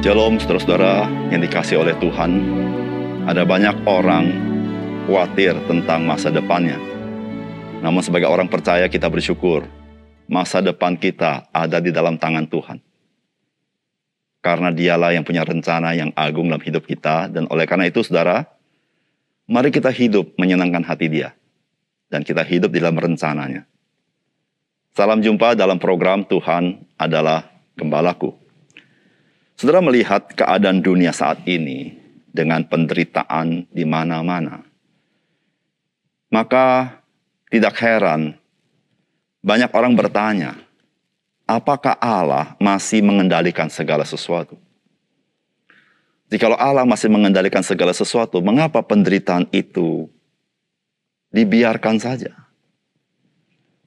Shalom saudara-saudara yang dikasih oleh Tuhan. Ada banyak orang khawatir tentang masa depannya. Namun sebagai orang percaya kita bersyukur masa depan kita ada di dalam tangan Tuhan. Karena dialah yang punya rencana yang agung dalam hidup kita. Dan oleh karena itu saudara, mari kita hidup menyenangkan hati dia. Dan kita hidup di dalam rencananya. Salam jumpa dalam program Tuhan adalah Gembalaku. Saudara melihat keadaan dunia saat ini dengan penderitaan di mana-mana. Maka tidak heran banyak orang bertanya, apakah Allah masih mengendalikan segala sesuatu? Jikalau Allah masih mengendalikan segala sesuatu, mengapa penderitaan itu dibiarkan saja?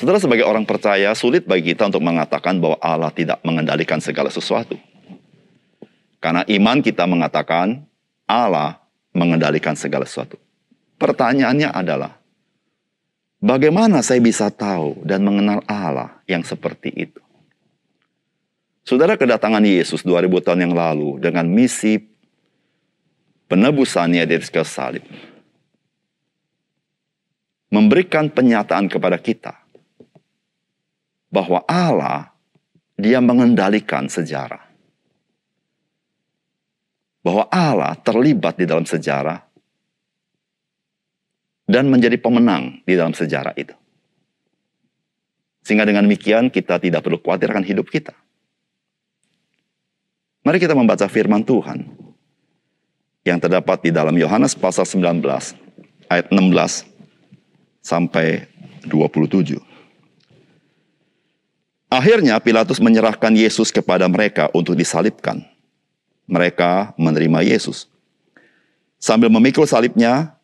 Saudara sebagai orang percaya, sulit bagi kita untuk mengatakan bahwa Allah tidak mengendalikan segala sesuatu. Karena iman kita mengatakan Allah mengendalikan segala sesuatu. Pertanyaannya adalah, bagaimana saya bisa tahu dan mengenal Allah yang seperti itu? Saudara kedatangan Yesus 2000 tahun yang lalu dengan misi penebusannya dari kayu salib. Memberikan penyataan kepada kita bahwa Allah dia mengendalikan sejarah bahwa Allah terlibat di dalam sejarah dan menjadi pemenang di dalam sejarah itu. Sehingga dengan demikian kita tidak perlu khawatir akan hidup kita. Mari kita membaca firman Tuhan yang terdapat di dalam Yohanes pasal 19 ayat 16 sampai 27. Akhirnya Pilatus menyerahkan Yesus kepada mereka untuk disalibkan mereka menerima Yesus. Sambil memikul salibnya,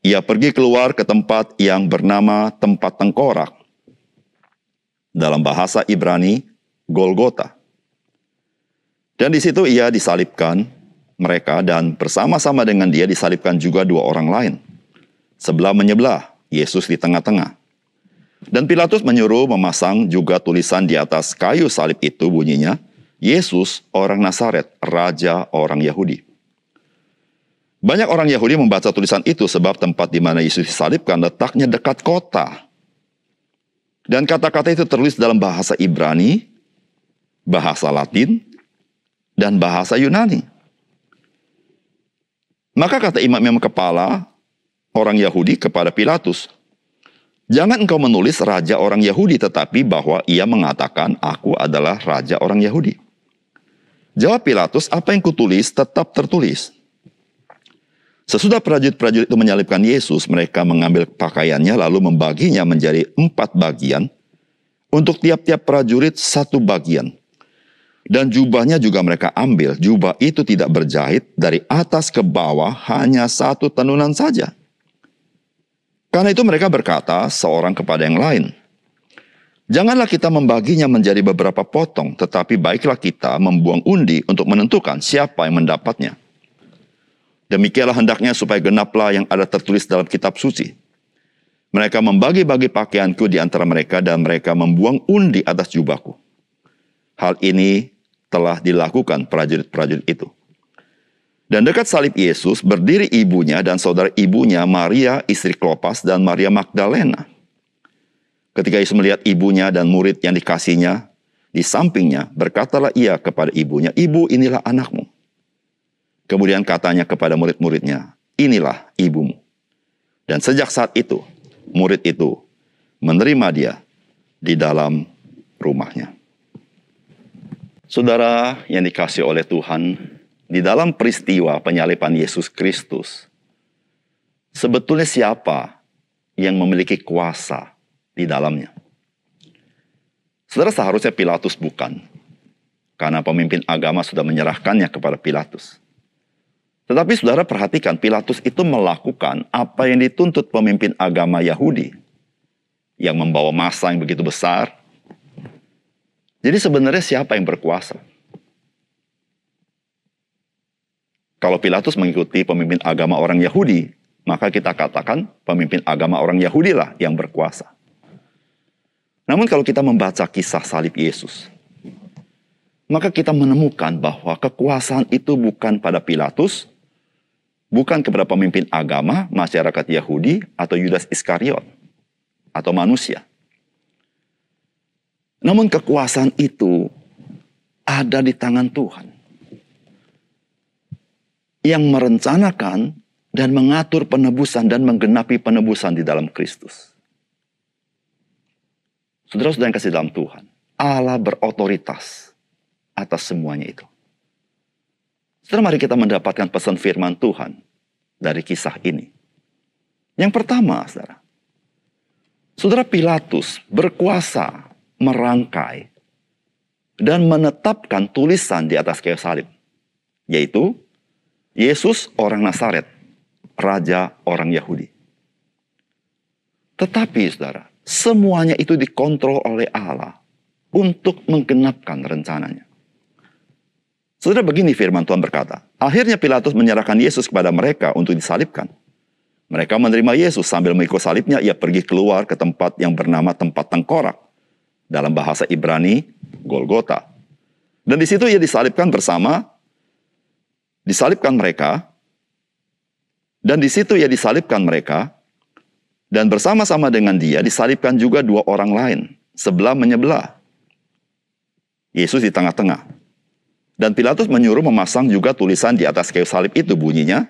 ia pergi keluar ke tempat yang bernama tempat tengkorak. Dalam bahasa Ibrani, Golgota. Dan di situ ia disalibkan mereka dan bersama-sama dengan dia disalibkan juga dua orang lain. Sebelah menyebelah, Yesus di tengah-tengah. Dan Pilatus menyuruh memasang juga tulisan di atas kayu salib itu bunyinya, Yesus orang Nazaret, raja orang Yahudi. Banyak orang Yahudi membaca tulisan itu sebab tempat di mana Yesus disalibkan letaknya dekat kota. Dan kata-kata itu tertulis dalam bahasa Ibrani, bahasa Latin, dan bahasa Yunani. Maka kata imam-imam kepala orang Yahudi kepada Pilatus, Jangan engkau menulis raja orang Yahudi tetapi bahwa ia mengatakan aku adalah raja orang Yahudi. Jawab Pilatus, apa yang kutulis tetap tertulis. Sesudah prajurit-prajurit itu menyalibkan Yesus, mereka mengambil pakaiannya lalu membaginya menjadi empat bagian. Untuk tiap-tiap prajurit satu bagian. Dan jubahnya juga mereka ambil. Jubah itu tidak berjahit dari atas ke bawah hanya satu tenunan saja. Karena itu mereka berkata seorang kepada yang lain, Janganlah kita membaginya menjadi beberapa potong, tetapi baiklah kita membuang undi untuk menentukan siapa yang mendapatnya. Demikianlah hendaknya supaya genaplah yang ada tertulis dalam kitab suci. Mereka membagi-bagi pakaianku di antara mereka dan mereka membuang undi atas jubahku. Hal ini telah dilakukan prajurit-prajurit itu. Dan dekat salib Yesus berdiri ibunya dan saudara ibunya Maria istri Klopas dan Maria Magdalena. Ketika Yesus melihat ibunya dan murid yang dikasihnya di sampingnya, berkatalah ia kepada ibunya, Ibu inilah anakmu. Kemudian katanya kepada murid-muridnya, inilah ibumu. Dan sejak saat itu, murid itu menerima dia di dalam rumahnya. Saudara yang dikasih oleh Tuhan, di dalam peristiwa penyalipan Yesus Kristus, sebetulnya siapa yang memiliki kuasa di dalamnya. Saudara seharusnya Pilatus bukan. Karena pemimpin agama sudah menyerahkannya kepada Pilatus. Tetapi saudara perhatikan, Pilatus itu melakukan apa yang dituntut pemimpin agama Yahudi. Yang membawa masa yang begitu besar. Jadi sebenarnya siapa yang berkuasa? Kalau Pilatus mengikuti pemimpin agama orang Yahudi, maka kita katakan pemimpin agama orang Yahudi lah yang berkuasa. Namun kalau kita membaca kisah salib Yesus, maka kita menemukan bahwa kekuasaan itu bukan pada Pilatus, bukan kepada pemimpin agama, masyarakat Yahudi, atau Yudas Iskariot, atau manusia. Namun kekuasaan itu ada di tangan Tuhan. Yang merencanakan dan mengatur penebusan dan menggenapi penebusan di dalam Kristus. Saudara-saudara yang kasih dalam Tuhan, Allah berotoritas atas semuanya itu. Saudara, mari kita mendapatkan pesan firman Tuhan dari kisah ini. Yang pertama, saudara, saudara Pilatus berkuasa merangkai dan menetapkan tulisan di atas kayu salib, yaitu Yesus orang Nazaret, raja orang Yahudi. Tetapi saudara, semuanya itu dikontrol oleh Allah untuk menggenapkan rencananya. Saudara begini firman Tuhan berkata, akhirnya Pilatus menyerahkan Yesus kepada mereka untuk disalibkan. Mereka menerima Yesus sambil mengikut salibnya, ia pergi keluar ke tempat yang bernama tempat tengkorak dalam bahasa Ibrani Golgota. Dan di situ ia disalibkan bersama disalibkan mereka dan di situ ia disalibkan mereka dan bersama-sama dengan dia disalibkan juga dua orang lain sebelah menyebelah. Yesus di tengah-tengah. Dan Pilatus menyuruh memasang juga tulisan di atas kayu salib itu bunyinya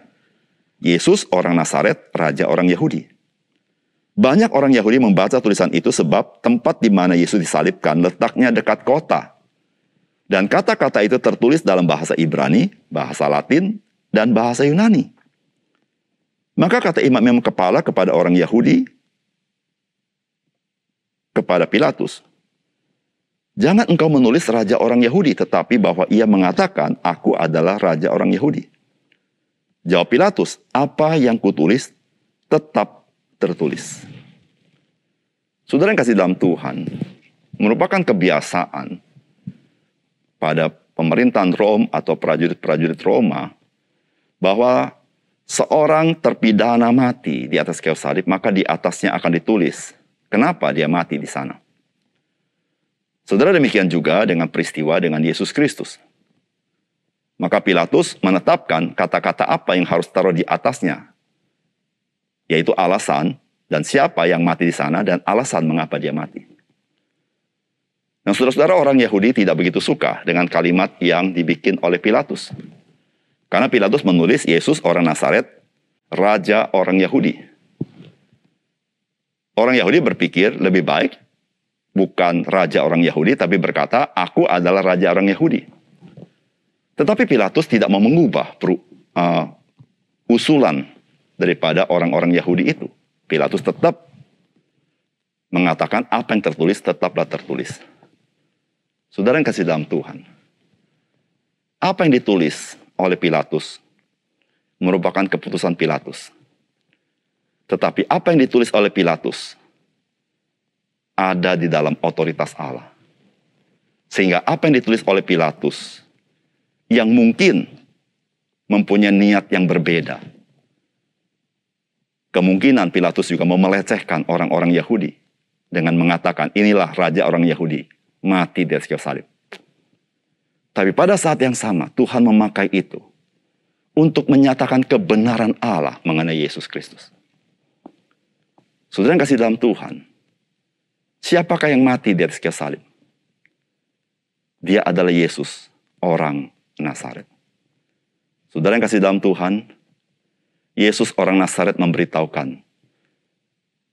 Yesus orang Nazaret, raja orang Yahudi. Banyak orang Yahudi membaca tulisan itu sebab tempat di mana Yesus disalibkan letaknya dekat kota. Dan kata-kata itu tertulis dalam bahasa Ibrani, bahasa Latin, dan bahasa Yunani. Maka kata imam yang kepala kepada orang Yahudi, kepada Pilatus, Jangan engkau menulis raja orang Yahudi, tetapi bahwa ia mengatakan, aku adalah raja orang Yahudi. Jawab Pilatus, apa yang kutulis tetap tertulis. Saudara yang kasih dalam Tuhan, merupakan kebiasaan pada pemerintahan Rom atau prajurit-prajurit Roma bahwa seorang terpidana mati di atas kayu salib, maka di atasnya akan ditulis kenapa dia mati di sana. Saudara demikian juga dengan peristiwa dengan Yesus Kristus. Maka Pilatus menetapkan kata-kata apa yang harus taruh di atasnya yaitu alasan dan siapa yang mati di sana dan alasan mengapa dia mati. Nah, saudara-saudara orang Yahudi tidak begitu suka dengan kalimat yang dibikin oleh Pilatus. Karena Pilatus menulis Yesus orang Nazaret, raja orang Yahudi. Orang Yahudi berpikir lebih baik bukan raja orang Yahudi, tapi berkata, aku adalah raja orang Yahudi. Tetapi Pilatus tidak mau mengubah uh, usulan daripada orang-orang Yahudi itu. Pilatus tetap mengatakan apa yang tertulis tetaplah tertulis. Saudara yang kasih dalam Tuhan. Apa yang ditulis oleh Pilatus merupakan keputusan Pilatus. Tetapi apa yang ditulis oleh Pilatus ada di dalam otoritas Allah. Sehingga apa yang ditulis oleh Pilatus yang mungkin mempunyai niat yang berbeda Kemungkinan Pilatus juga mau melecehkan orang-orang Yahudi dengan mengatakan inilah raja orang Yahudi mati di atas salib. Tapi pada saat yang sama Tuhan memakai itu untuk menyatakan kebenaran Allah mengenai Yesus Kristus. Saudara yang kasih dalam Tuhan, siapakah yang mati di atas kayu salib? Dia adalah Yesus, orang Nazaret. Saudara yang kasih dalam Tuhan, Yesus orang Nazaret memberitahukan,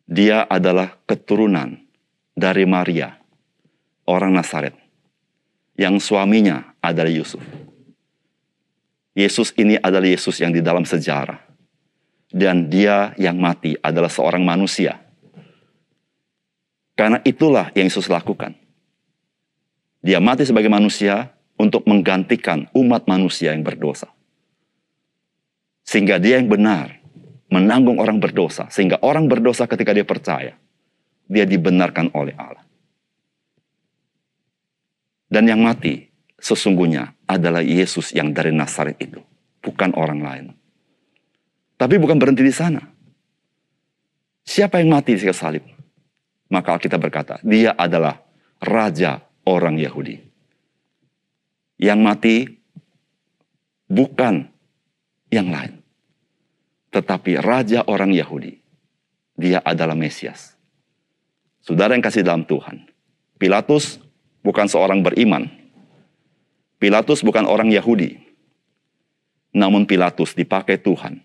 dia adalah keturunan dari Maria, orang Nazaret, yang suaminya adalah Yusuf. Yesus ini adalah Yesus yang di dalam sejarah. Dan dia yang mati adalah seorang manusia. Karena itulah yang Yesus lakukan. Dia mati sebagai manusia untuk menggantikan umat manusia yang berdosa. Sehingga dia yang benar menanggung orang berdosa. Sehingga orang berdosa ketika dia percaya, dia dibenarkan oleh Allah. Dan yang mati sesungguhnya adalah Yesus yang dari Nazaret itu. Bukan orang lain. Tapi bukan berhenti di sana. Siapa yang mati di salib? Maka kita berkata, dia adalah Raja orang Yahudi. Yang mati bukan yang lain. Tetapi raja orang Yahudi. Dia adalah Mesias. Saudara yang kasih dalam Tuhan. Pilatus bukan seorang beriman. Pilatus bukan orang Yahudi. Namun Pilatus dipakai Tuhan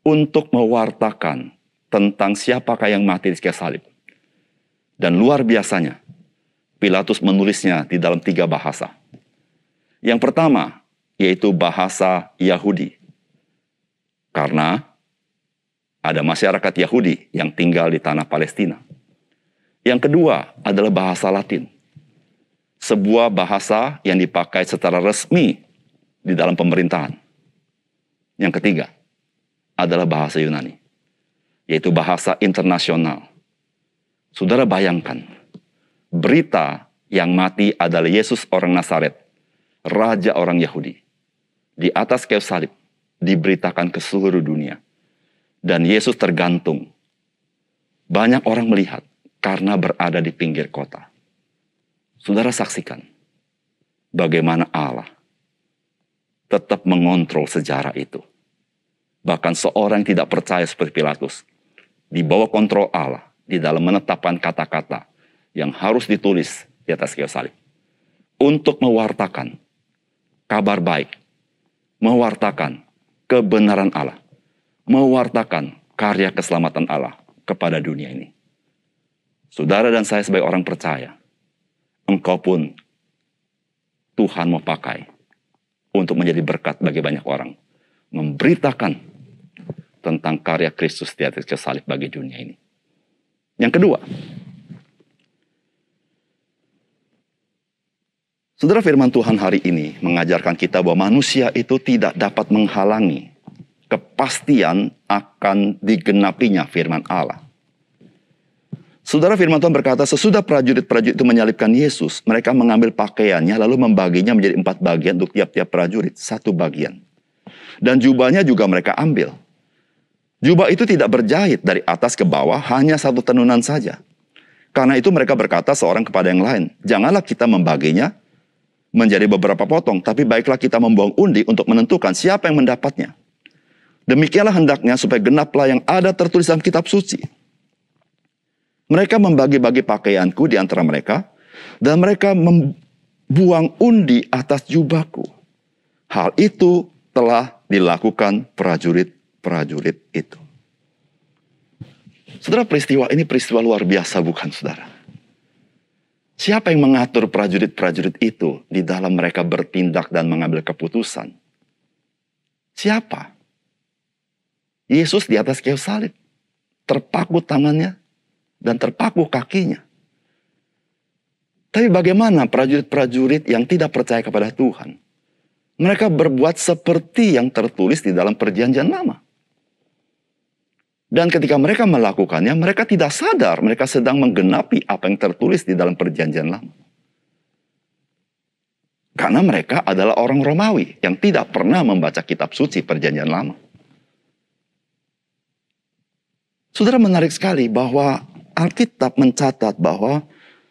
untuk mewartakan tentang siapakah yang mati di kayu salib. Dan luar biasanya, Pilatus menulisnya di dalam tiga bahasa. Yang pertama, yaitu bahasa Yahudi. Karena ada masyarakat Yahudi yang tinggal di tanah Palestina. Yang kedua adalah bahasa Latin. Sebuah bahasa yang dipakai secara resmi di dalam pemerintahan. Yang ketiga adalah bahasa Yunani, yaitu bahasa internasional. Saudara bayangkan, berita yang mati adalah Yesus orang Nazaret, raja orang Yahudi. Di atas kayu salib diberitakan ke seluruh dunia. Dan Yesus tergantung. Banyak orang melihat karena berada di pinggir kota. Saudara saksikan bagaimana Allah tetap mengontrol sejarah itu. Bahkan seorang yang tidak percaya seperti Pilatus, di bawah kontrol Allah, di dalam menetapkan kata-kata yang harus ditulis di atas kayu salib. Untuk mewartakan kabar baik, mewartakan kebenaran Allah, mewartakan karya keselamatan Allah kepada dunia ini. Saudara dan saya sebagai orang percaya, engkau pun Tuhan mau pakai untuk menjadi berkat bagi banyak orang. Memberitakan tentang karya Kristus di atas salib bagi dunia ini. Yang kedua, Saudara firman Tuhan hari ini mengajarkan kita bahwa manusia itu tidak dapat menghalangi kepastian akan digenapinya firman Allah. Saudara firman Tuhan berkata, sesudah prajurit-prajurit itu menyalibkan Yesus, mereka mengambil pakaiannya lalu membaginya menjadi empat bagian untuk tiap-tiap prajurit, satu bagian. Dan jubahnya juga mereka ambil. Jubah itu tidak berjahit dari atas ke bawah, hanya satu tenunan saja. Karena itu mereka berkata seorang kepada yang lain, janganlah kita membaginya menjadi beberapa potong, tapi baiklah kita membuang undi untuk menentukan siapa yang mendapatnya. Demikianlah hendaknya supaya genaplah yang ada tertulis dalam kitab suci. Mereka membagi-bagi pakaianku di antara mereka, dan mereka membuang undi atas jubahku. Hal itu telah dilakukan prajurit-prajurit itu. Saudara, peristiwa ini peristiwa luar biasa bukan saudara? Siapa yang mengatur prajurit-prajurit itu di dalam mereka bertindak dan mengambil keputusan? Siapa? Yesus di atas kayu salib. Terpaku tangannya, dan terpaku kakinya. Tapi bagaimana prajurit-prajurit yang tidak percaya kepada Tuhan? Mereka berbuat seperti yang tertulis di dalam perjanjian lama. Dan ketika mereka melakukannya, mereka tidak sadar mereka sedang menggenapi apa yang tertulis di dalam perjanjian lama. Karena mereka adalah orang Romawi yang tidak pernah membaca kitab suci perjanjian lama. Saudara menarik sekali bahwa Alkitab mencatat bahwa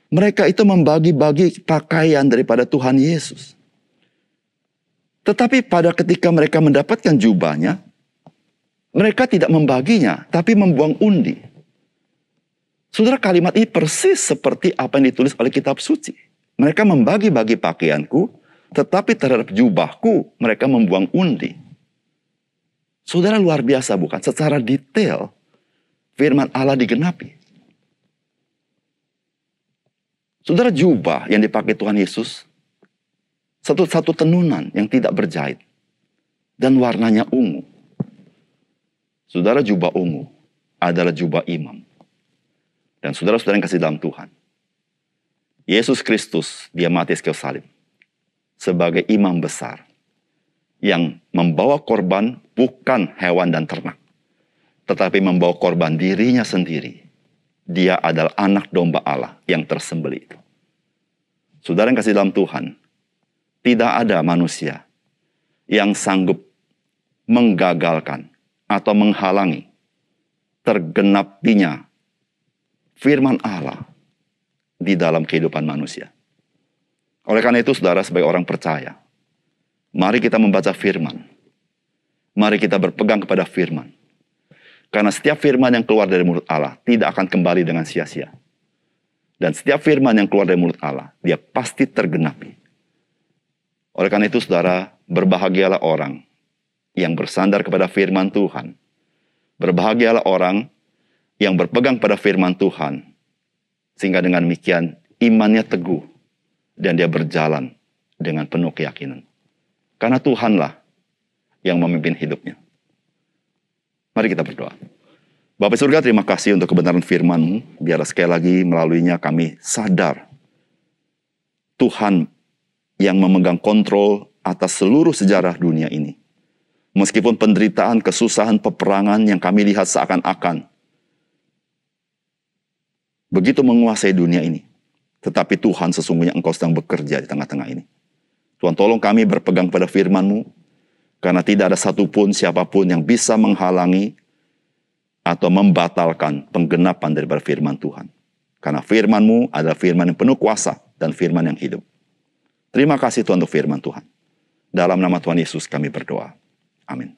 mereka itu membagi-bagi pakaian daripada Tuhan Yesus. Tetapi pada ketika mereka mendapatkan jubahnya, mereka tidak membaginya, tapi membuang undi. Saudara kalimat ini persis seperti apa yang ditulis oleh kitab suci. Mereka membagi-bagi pakaianku, tetapi terhadap jubahku mereka membuang undi. Saudara luar biasa bukan? Secara detail firman Allah digenapi. Saudara jubah yang dipakai Tuhan Yesus satu-satu tenunan yang tidak berjahit dan warnanya ungu. Saudara jubah ungu adalah jubah imam. Dan saudara-saudara yang kasih dalam Tuhan. Yesus Kristus, dia mati sekali salib. Sebagai imam besar. Yang membawa korban bukan hewan dan ternak. Tetapi membawa korban dirinya sendiri dia adalah anak domba Allah yang tersembelih itu. Saudara yang kasih dalam Tuhan, tidak ada manusia yang sanggup menggagalkan atau menghalangi tergenapinya firman Allah di dalam kehidupan manusia. Oleh karena itu, saudara, sebagai orang percaya, mari kita membaca firman. Mari kita berpegang kepada firman. Karena setiap firman yang keluar dari mulut Allah tidak akan kembali dengan sia-sia. Dan setiap firman yang keluar dari mulut Allah, dia pasti tergenapi. Oleh karena itu, saudara, berbahagialah orang yang bersandar kepada firman Tuhan. Berbahagialah orang yang berpegang pada firman Tuhan. Sehingga dengan demikian imannya teguh dan dia berjalan dengan penuh keyakinan. Karena Tuhanlah yang memimpin hidupnya. Mari kita berdoa. Bapak surga terima kasih untuk kebenaran firman-Mu. Biar sekali lagi melaluinya kami sadar Tuhan yang memegang kontrol atas seluruh sejarah dunia ini. Meskipun penderitaan, kesusahan, peperangan yang kami lihat seakan-akan begitu menguasai dunia ini. Tetapi Tuhan sesungguhnya Engkau sedang bekerja di tengah-tengah ini. Tuhan tolong kami berpegang pada firman-Mu, karena tidak ada satupun siapa pun yang bisa menghalangi atau membatalkan penggenapan daripada firman Tuhan. Karena firman-Mu adalah firman yang penuh kuasa dan firman yang hidup. Terima kasih Tuhan untuk firman Tuhan. Dalam nama Tuhan Yesus kami berdoa. Amin.